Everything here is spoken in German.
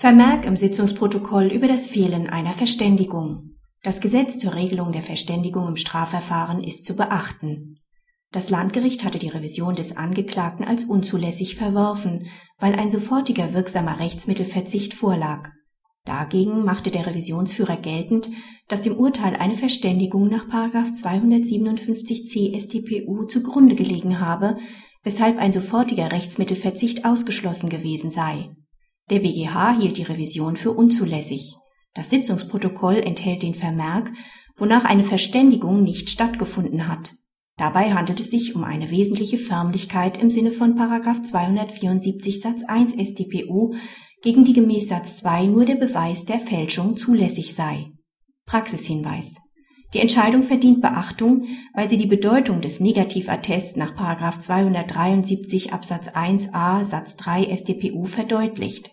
Vermerk im Sitzungsprotokoll über das Fehlen einer Verständigung. Das Gesetz zur Regelung der Verständigung im Strafverfahren ist zu beachten. Das Landgericht hatte die Revision des Angeklagten als unzulässig verworfen, weil ein sofortiger wirksamer Rechtsmittelverzicht vorlag. Dagegen machte der Revisionsführer geltend, dass dem Urteil eine Verständigung nach 257c StPU zugrunde gelegen habe, weshalb ein sofortiger Rechtsmittelverzicht ausgeschlossen gewesen sei der BGH hielt die Revision für unzulässig. Das Sitzungsprotokoll enthält den Vermerk, wonach eine Verständigung nicht stattgefunden hat. Dabei handelt es sich um eine wesentliche Förmlichkeit im Sinne von 274 Satz 1 StPU, gegen die gemäß Satz 2 nur der Beweis der Fälschung zulässig sei. Praxishinweis die Entscheidung verdient Beachtung, weil sie die Bedeutung des Negativattests nach 273 Absatz 1a Satz 3 StPU verdeutlicht